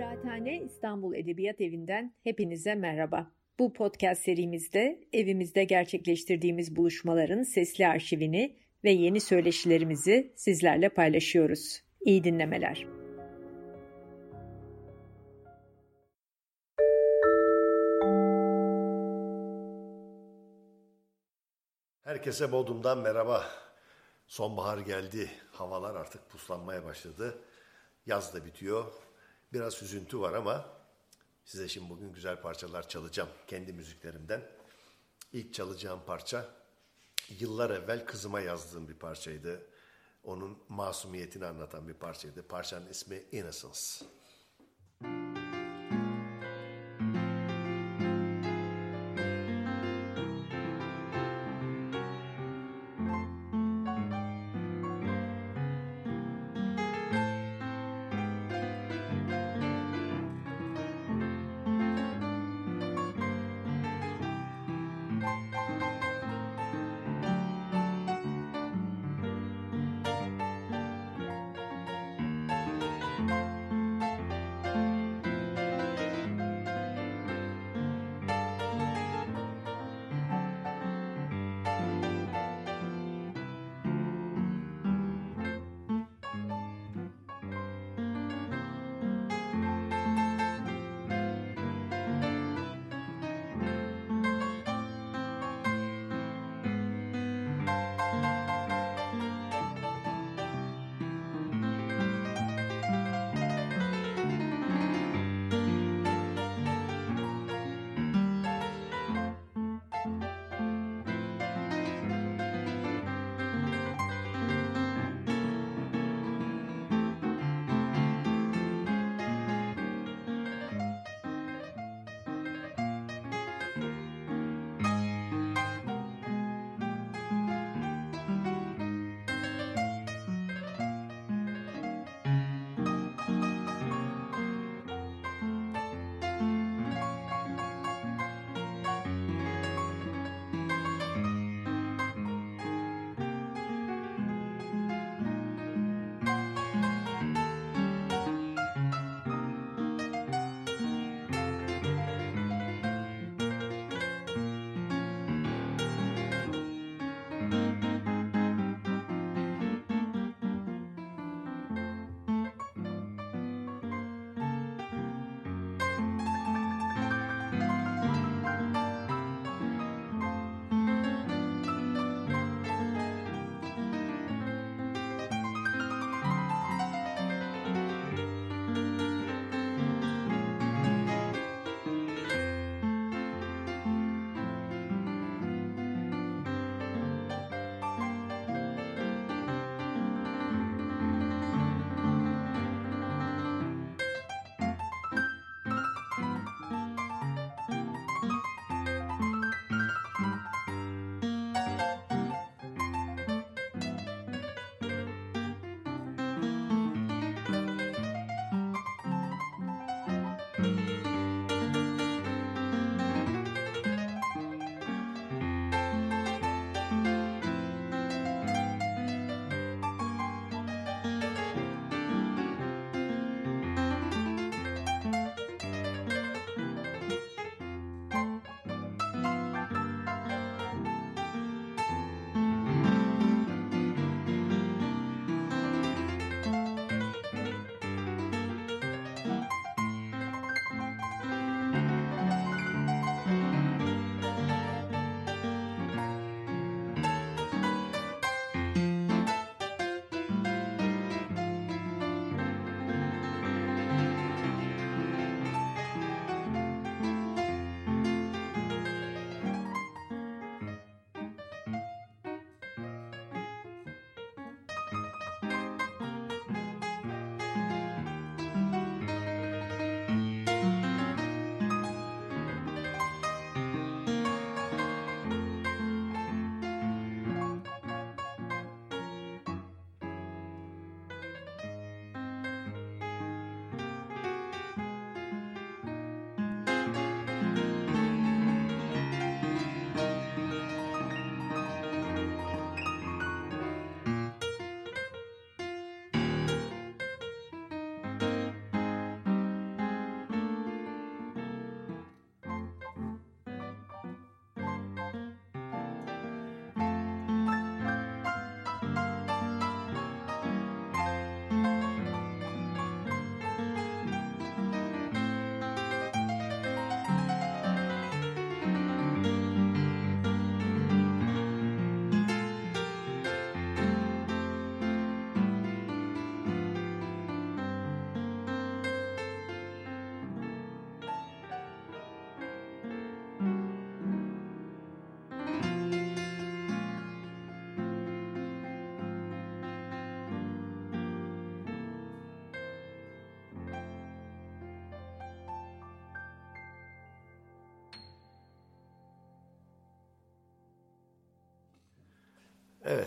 Kıraathane İstanbul Edebiyat Evi'nden hepinize merhaba. Bu podcast serimizde evimizde gerçekleştirdiğimiz buluşmaların sesli arşivini ve yeni söyleşilerimizi sizlerle paylaşıyoruz. İyi dinlemeler. Herkese Bodrum'dan merhaba. Sonbahar geldi. Havalar artık puslanmaya başladı. Yaz da bitiyor. Biraz üzüntü var ama size şimdi bugün güzel parçalar çalacağım. Kendi müziklerimden. İlk çalacağım parça yıllar evvel kızıma yazdığım bir parçaydı. Onun masumiyetini anlatan bir parçaydı. Parçanın ismi Innocence.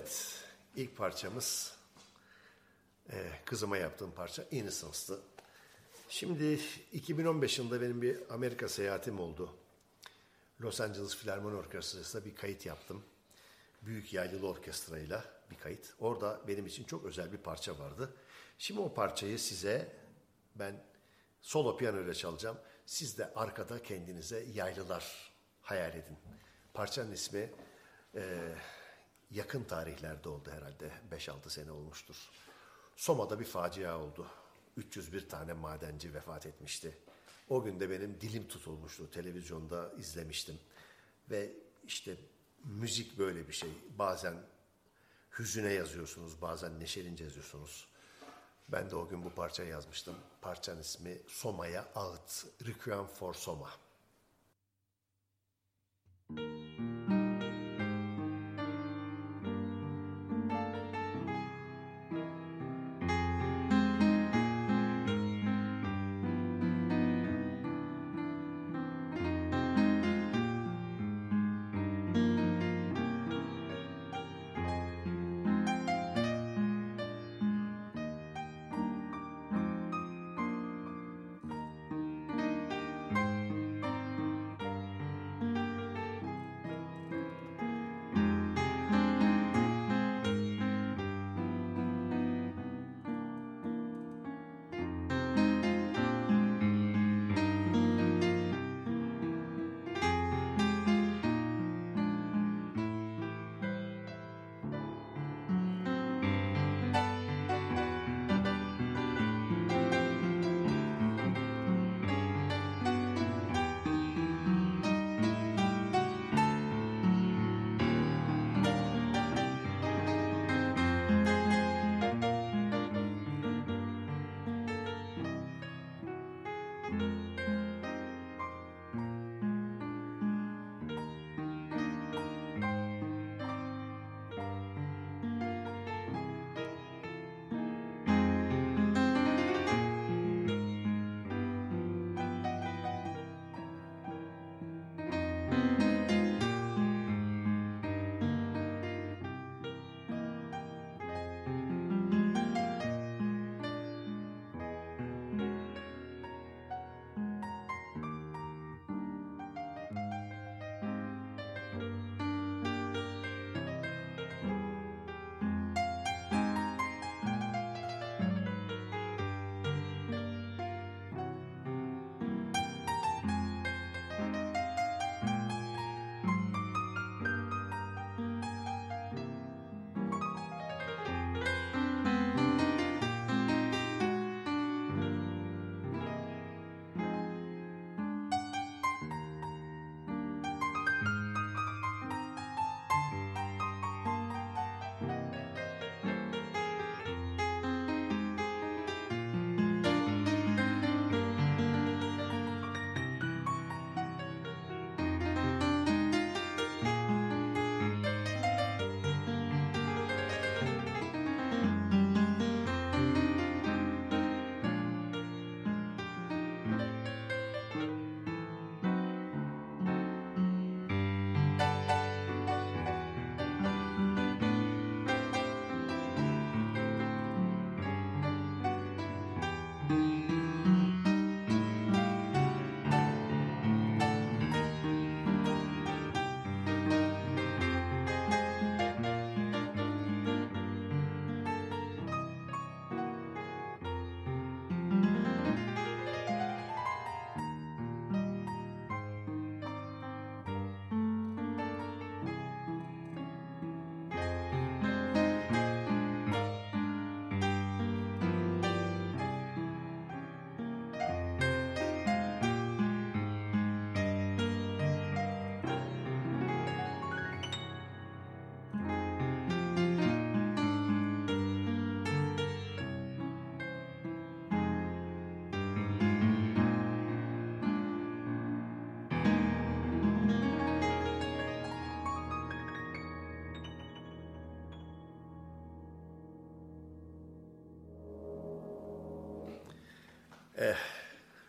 Evet, ilk parçamız e, kızıma yaptığım parça Innocence'tı. Şimdi 2015 yılında benim bir Amerika seyahatim oldu. Los Angeles Filarmoni Orkestrası'na bir kayıt yaptım. Büyük yaylılı orkestrayla bir kayıt. Orada benim için çok özel bir parça vardı. Şimdi o parçayı size ben solo piyano ile çalacağım. Siz de arkada kendinize yaylılar hayal edin. Parçanın ismi e, yakın tarihlerde oldu herhalde. 5-6 sene olmuştur. Soma'da bir facia oldu. 301 tane madenci vefat etmişti. O gün de benim dilim tutulmuştu. Televizyonda izlemiştim. Ve işte müzik böyle bir şey. Bazen hüzüne yazıyorsunuz, bazen neşelince yazıyorsunuz. Ben de o gün bu parçayı yazmıştım. Parçanın ismi Soma'ya Ağıt. Requiem for Soma. Müzik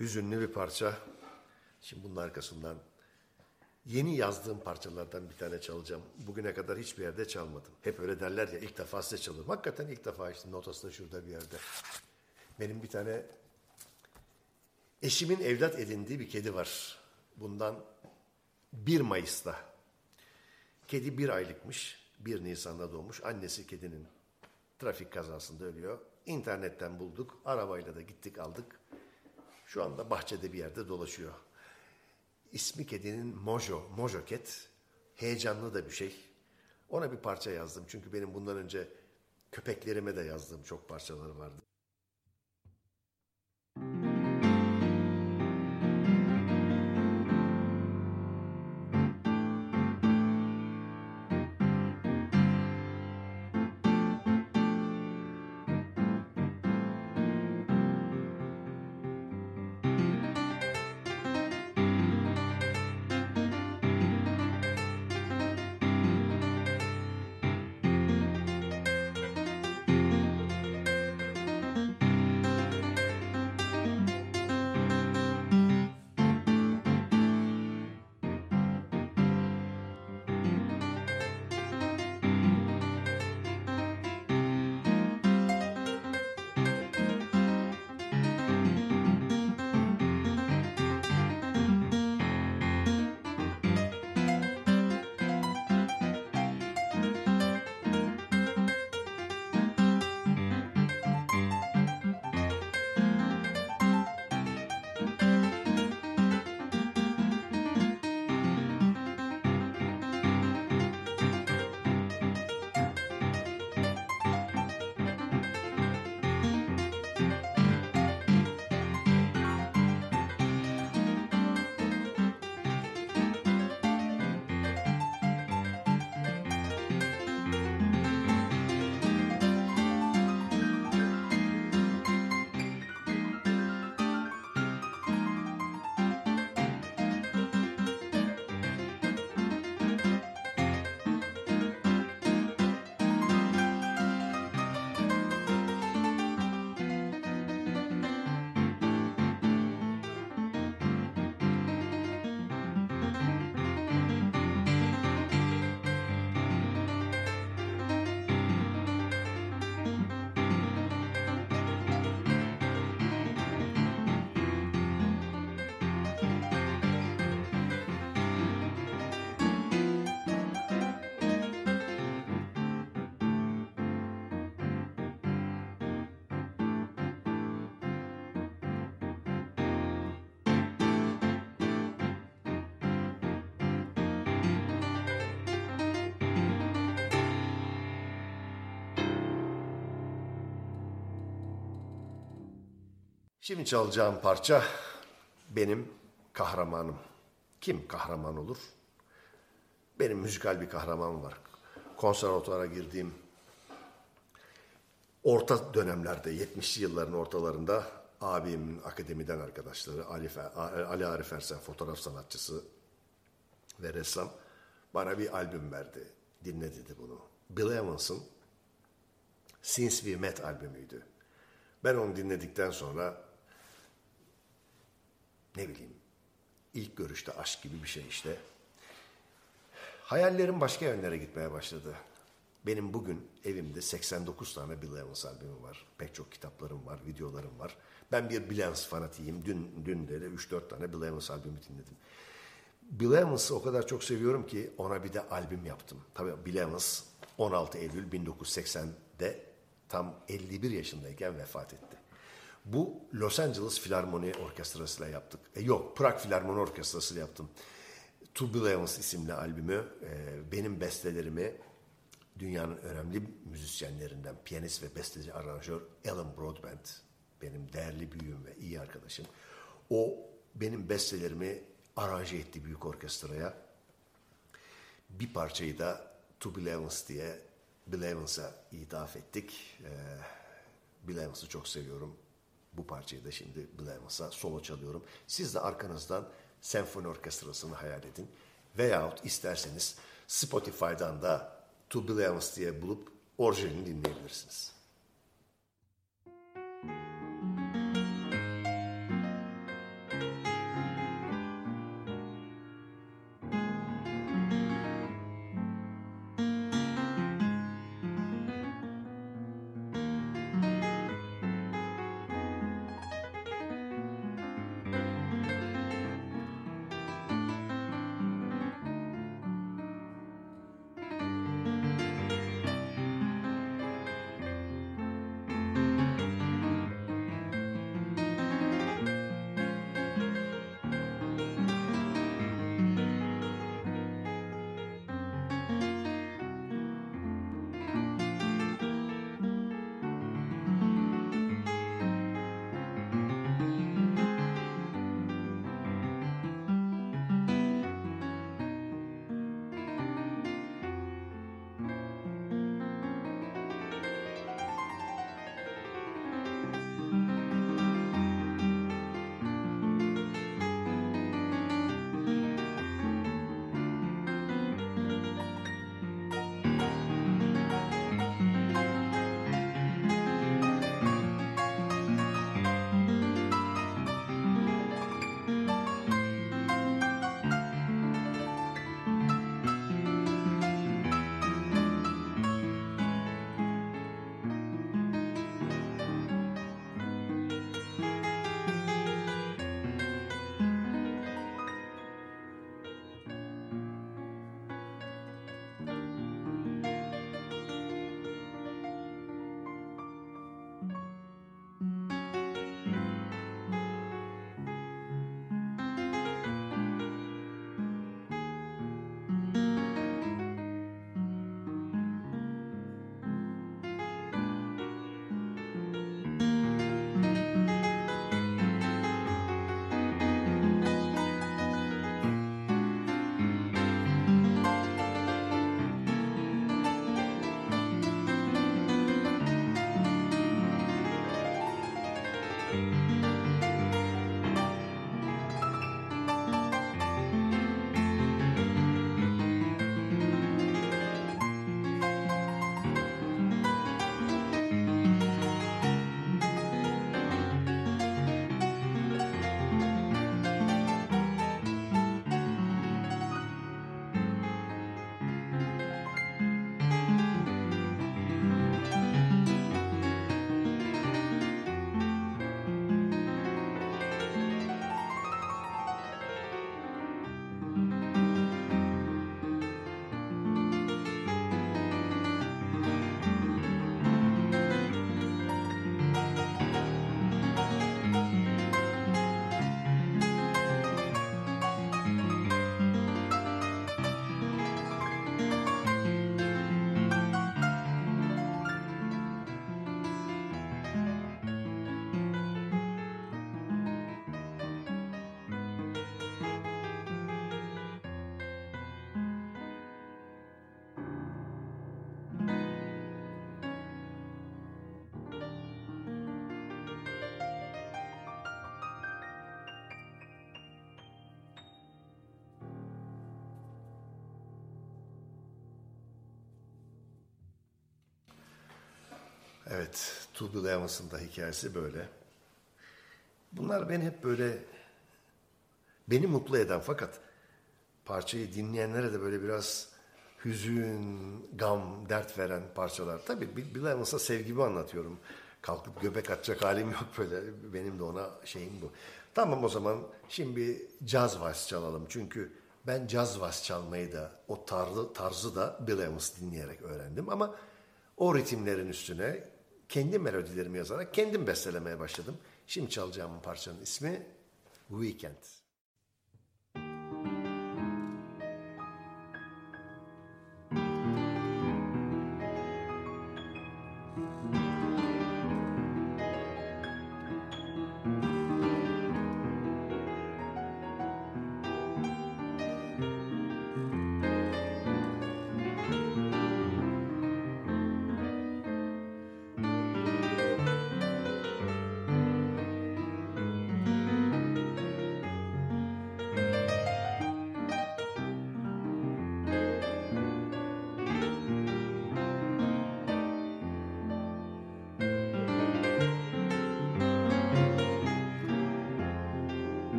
hüzünlü bir parça. Şimdi bunun arkasından Yeni yazdığım parçalardan bir tane çalacağım. Bugüne kadar hiçbir yerde çalmadım. Hep öyle derler ya ilk defa size çalıyorum. Hakikaten ilk defa işte notası da şurada bir yerde. Benim bir tane eşimin evlat edindiği bir kedi var. Bundan 1 Mayıs'ta. Kedi bir aylıkmış. 1 Nisan'da doğmuş. Annesi kedinin trafik kazasında ölüyor. İnternetten bulduk. Arabayla da gittik aldık. Şu anda bahçede bir yerde dolaşıyor. İsmi kedinin Mojo, Mojo Cat. Heyecanlı da bir şey. Ona bir parça yazdım. Çünkü benim bundan önce köpeklerime de yazdığım çok parçalar vardı. Şimdi çalacağım parça benim kahramanım. Kim kahraman olur? Benim müzikal bir kahramanım var. Konservatuara girdiğim orta dönemlerde 70'li yılların ortalarında abimin akademiden arkadaşları Ali, Ali Arif Ersen fotoğraf sanatçısı ve ressam bana bir albüm verdi. Dinle dedi bunu. Bill Evans'ın Since We Met albümüydü. Ben onu dinledikten sonra ne bileyim ilk görüşte aşk gibi bir şey işte. Hayallerim başka yönlere gitmeye başladı. Benim bugün evimde 89 tane Bill Evans albümü var. Pek çok kitaplarım var, videolarım var. Ben bir Bill Evans fanatiyim. Dün, dün de 3-4 tane Bill Evans albümü dinledim. Bill Evans'ı o kadar çok seviyorum ki ona bir de albüm yaptım. Tabii Bill Evans 16 Eylül 1980'de tam 51 yaşındayken vefat etti. Bu Los Angeles Filarmoni Orkestrası ile yaptık. E, yok, Prag Filarmoni Orkestrası ile yaptım. Evans isimli albümü e, benim bestelerimi dünyanın önemli müzisyenlerinden piyanist ve besteci aranjör Alan Broadbent benim değerli büyüğüm ve iyi arkadaşım. O benim bestelerimi aranje etti büyük orkestraya. Bir parçayı da To Bill diye Bill Evans'a ithaf ettik. Ee, Bill çok seviyorum. Bu parçayı da şimdi Bill Evans'a solo çalıyorum. Siz de arkanızdan senfoni orkestrasını hayal edin. Veyahut isterseniz Spotify'dan da To Evans diye bulup orijinalini dinleyebilirsiniz. Evet, Tuğbil Evans'ın da hikayesi böyle. Bunlar beni hep böyle beni mutlu eden fakat parçayı dinleyenlere de böyle biraz hüzün, gam, dert veren parçalar. Tabii Bill Evans'a sevgimi anlatıyorum. Kalkıp göbek atacak halim yok böyle. Benim de ona şeyim bu. Tamam o zaman şimdi caz vals çalalım. Çünkü ben caz vals çalmayı da o tarzı, tarzı da Bill Evans dinleyerek öğrendim. Ama o ritimlerin üstüne kendi melodilerimi yazarak kendim bestelemeye başladım. Şimdi çalacağım parçanın ismi Weekend.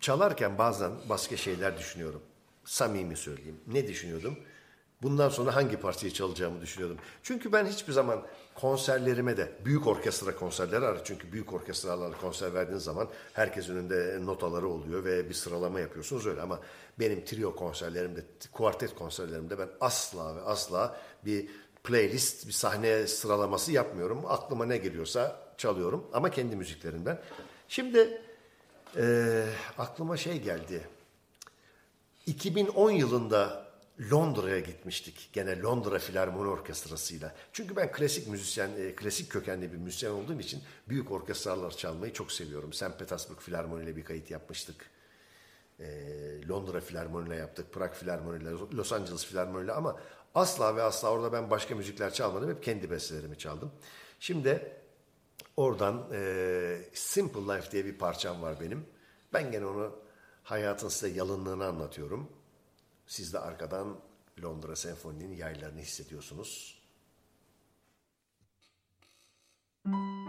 Çalarken bazen başka şeyler düşünüyorum. Samimi söyleyeyim. Ne düşünüyordum? bundan sonra hangi parçayı çalacağımı düşünüyordum. Çünkü ben hiçbir zaman konserlerime de büyük orkestra konserleri var. Çünkü büyük orkestralarla konser verdiğiniz zaman herkes önünde notaları oluyor ve bir sıralama yapıyorsunuz öyle. Ama benim trio konserlerimde, kuartet konserlerimde ben asla ve asla bir playlist, bir sahne sıralaması yapmıyorum. Aklıma ne geliyorsa çalıyorum ama kendi müziklerimden. Şimdi e, aklıma şey geldi. 2010 yılında Londra'ya gitmiştik. Gene Londra Filarmoni Orkestrası'yla. Çünkü ben klasik müzisyen, e, klasik kökenli bir müzisyen olduğum için büyük orkestralar çalmayı çok seviyorum. St. Petersburg Filarmoni ile bir kayıt yapmıştık. E, Londra Filarmoni ile yaptık, Prag Filarmoni ile, Los Angeles Filarmoni ile ama asla ve asla orada ben başka müzikler çalmadım. Hep kendi bestelerimi çaldım. Şimdi oradan e, Simple Life diye bir parçam var benim. Ben gene onu hayatın size yalınlığını anlatıyorum. Siz de arkadan Londra Senfoni'nin yaylarını hissediyorsunuz. Müzik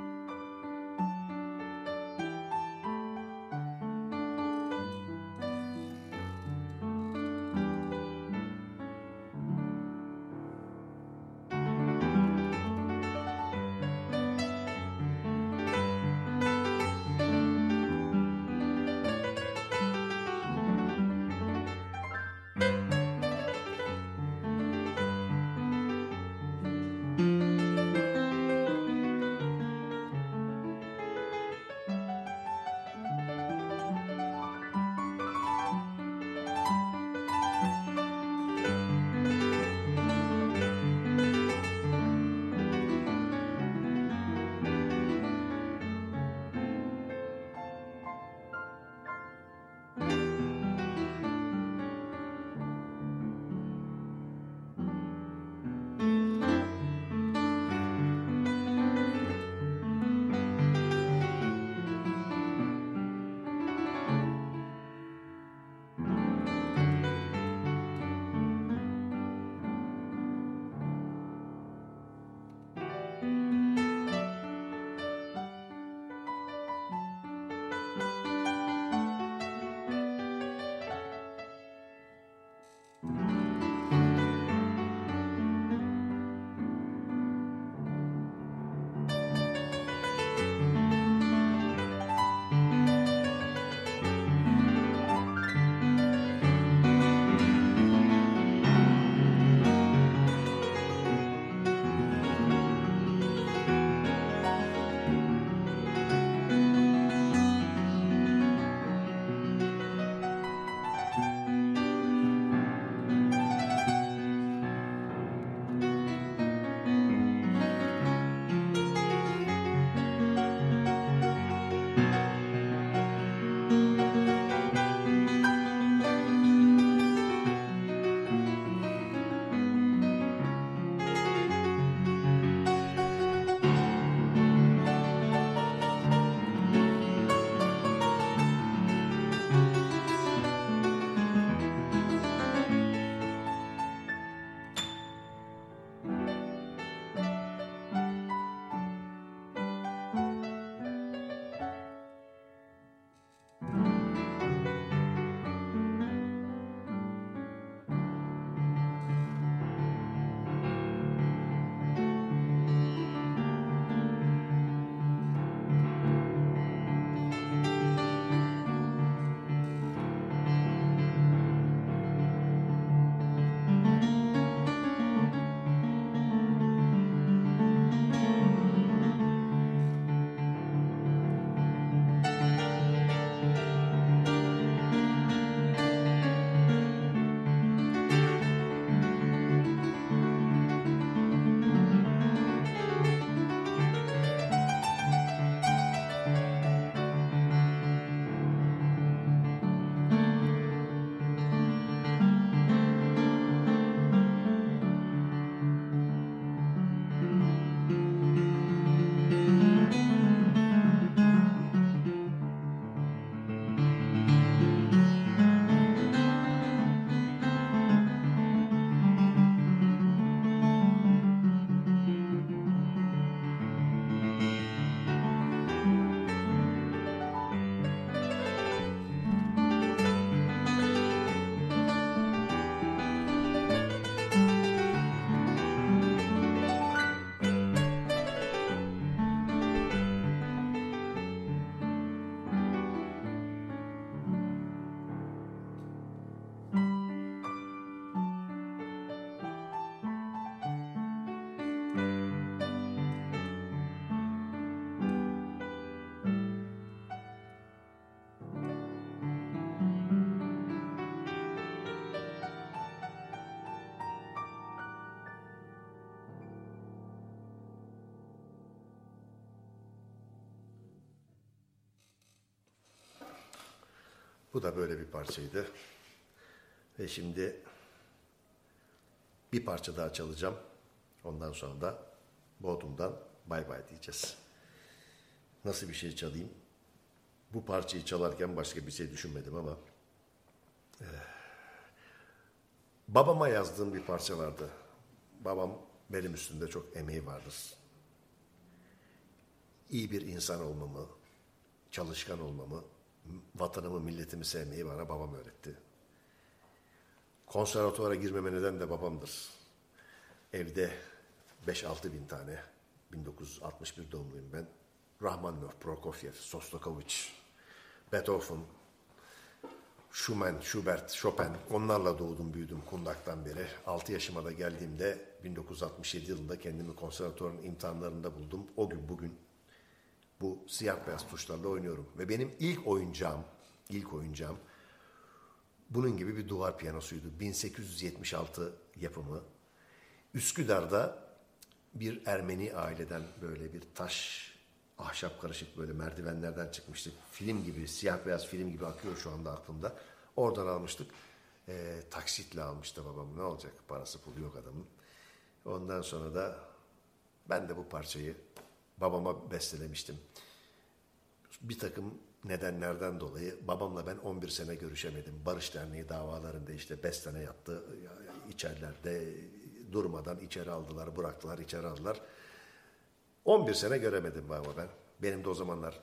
Bu da böyle bir parçaydı. Ve şimdi bir parça daha çalacağım. Ondan sonra da Bodrum'dan bay bay diyeceğiz. Nasıl bir şey çalayım? Bu parçayı çalarken başka bir şey düşünmedim ama e, babama yazdığım bir parça vardı. Babam benim üstünde çok emeği vardır. İyi bir insan olmamı, çalışkan olmamı, vatanımı, milletimi sevmeyi bana babam öğretti. Konservatuvara girmeme neden de babamdır. Evde 5-6 bin tane, 1961 doğumluyum ben. Rahmaninoff, Prokofiev, Sostakovich, Beethoven, Schumann, Schubert, Chopin onlarla doğdum büyüdüm kundaktan beri. 6 yaşıma da geldiğimde 1967 yılında kendimi konservatuvarın imtihanlarında buldum. O gün bugün bu siyah beyaz tuşlarla oynuyorum. Ve benim ilk oyuncağım, ilk oyuncağım bunun gibi bir duvar piyanosuydu. 1876 yapımı. Üsküdar'da bir Ermeni aileden böyle bir taş ahşap karışık böyle merdivenlerden çıkmıştık. Film gibi, siyah beyaz film gibi akıyor şu anda aklımda. Oradan almıştık. E, taksitle almıştı babam. Ne olacak? Parası pulu yok adamın. Ondan sonra da ben de bu parçayı babama bestelemiştim. Bir takım nedenlerden dolayı babamla ben 11 sene görüşemedim. Barış Derneği davalarında işte 5 sene yattı içerilerde durmadan içeri aldılar, bıraktılar, içeri aldılar. 11 sene göremedim babamı ben. Benim de o zamanlar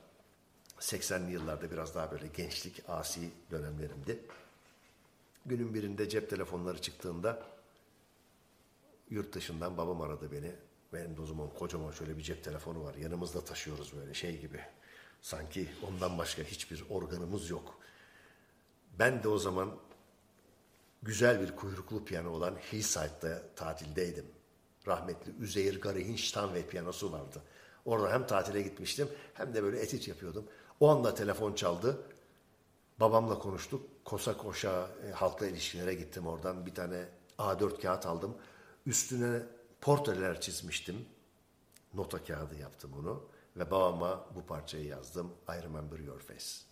80'li yıllarda biraz daha böyle gençlik, asi dönemlerimdi. Günün birinde cep telefonları çıktığında yurt dışından babam aradı beni. Benim de o zaman kocaman şöyle bir cep telefonu var. Yanımızda taşıyoruz böyle şey gibi. Sanki ondan başka hiçbir organımız yok. Ben de o zaman güzel bir kuyruklu piyano olan Hillside'da tatildeydim. Rahmetli Üzeyir Garih'in Steinway piyanosu vardı. Orada hem tatile gitmiştim hem de böyle etit yapıyordum. O anda telefon çaldı. Babamla konuştuk. Kosa koşa e, halkla ilişkilere gittim oradan. Bir tane A4 kağıt aldım. Üstüne portreler çizmiştim. Nota kağıdı yaptım onu. Ve babama bu parçayı yazdım. I remember your face.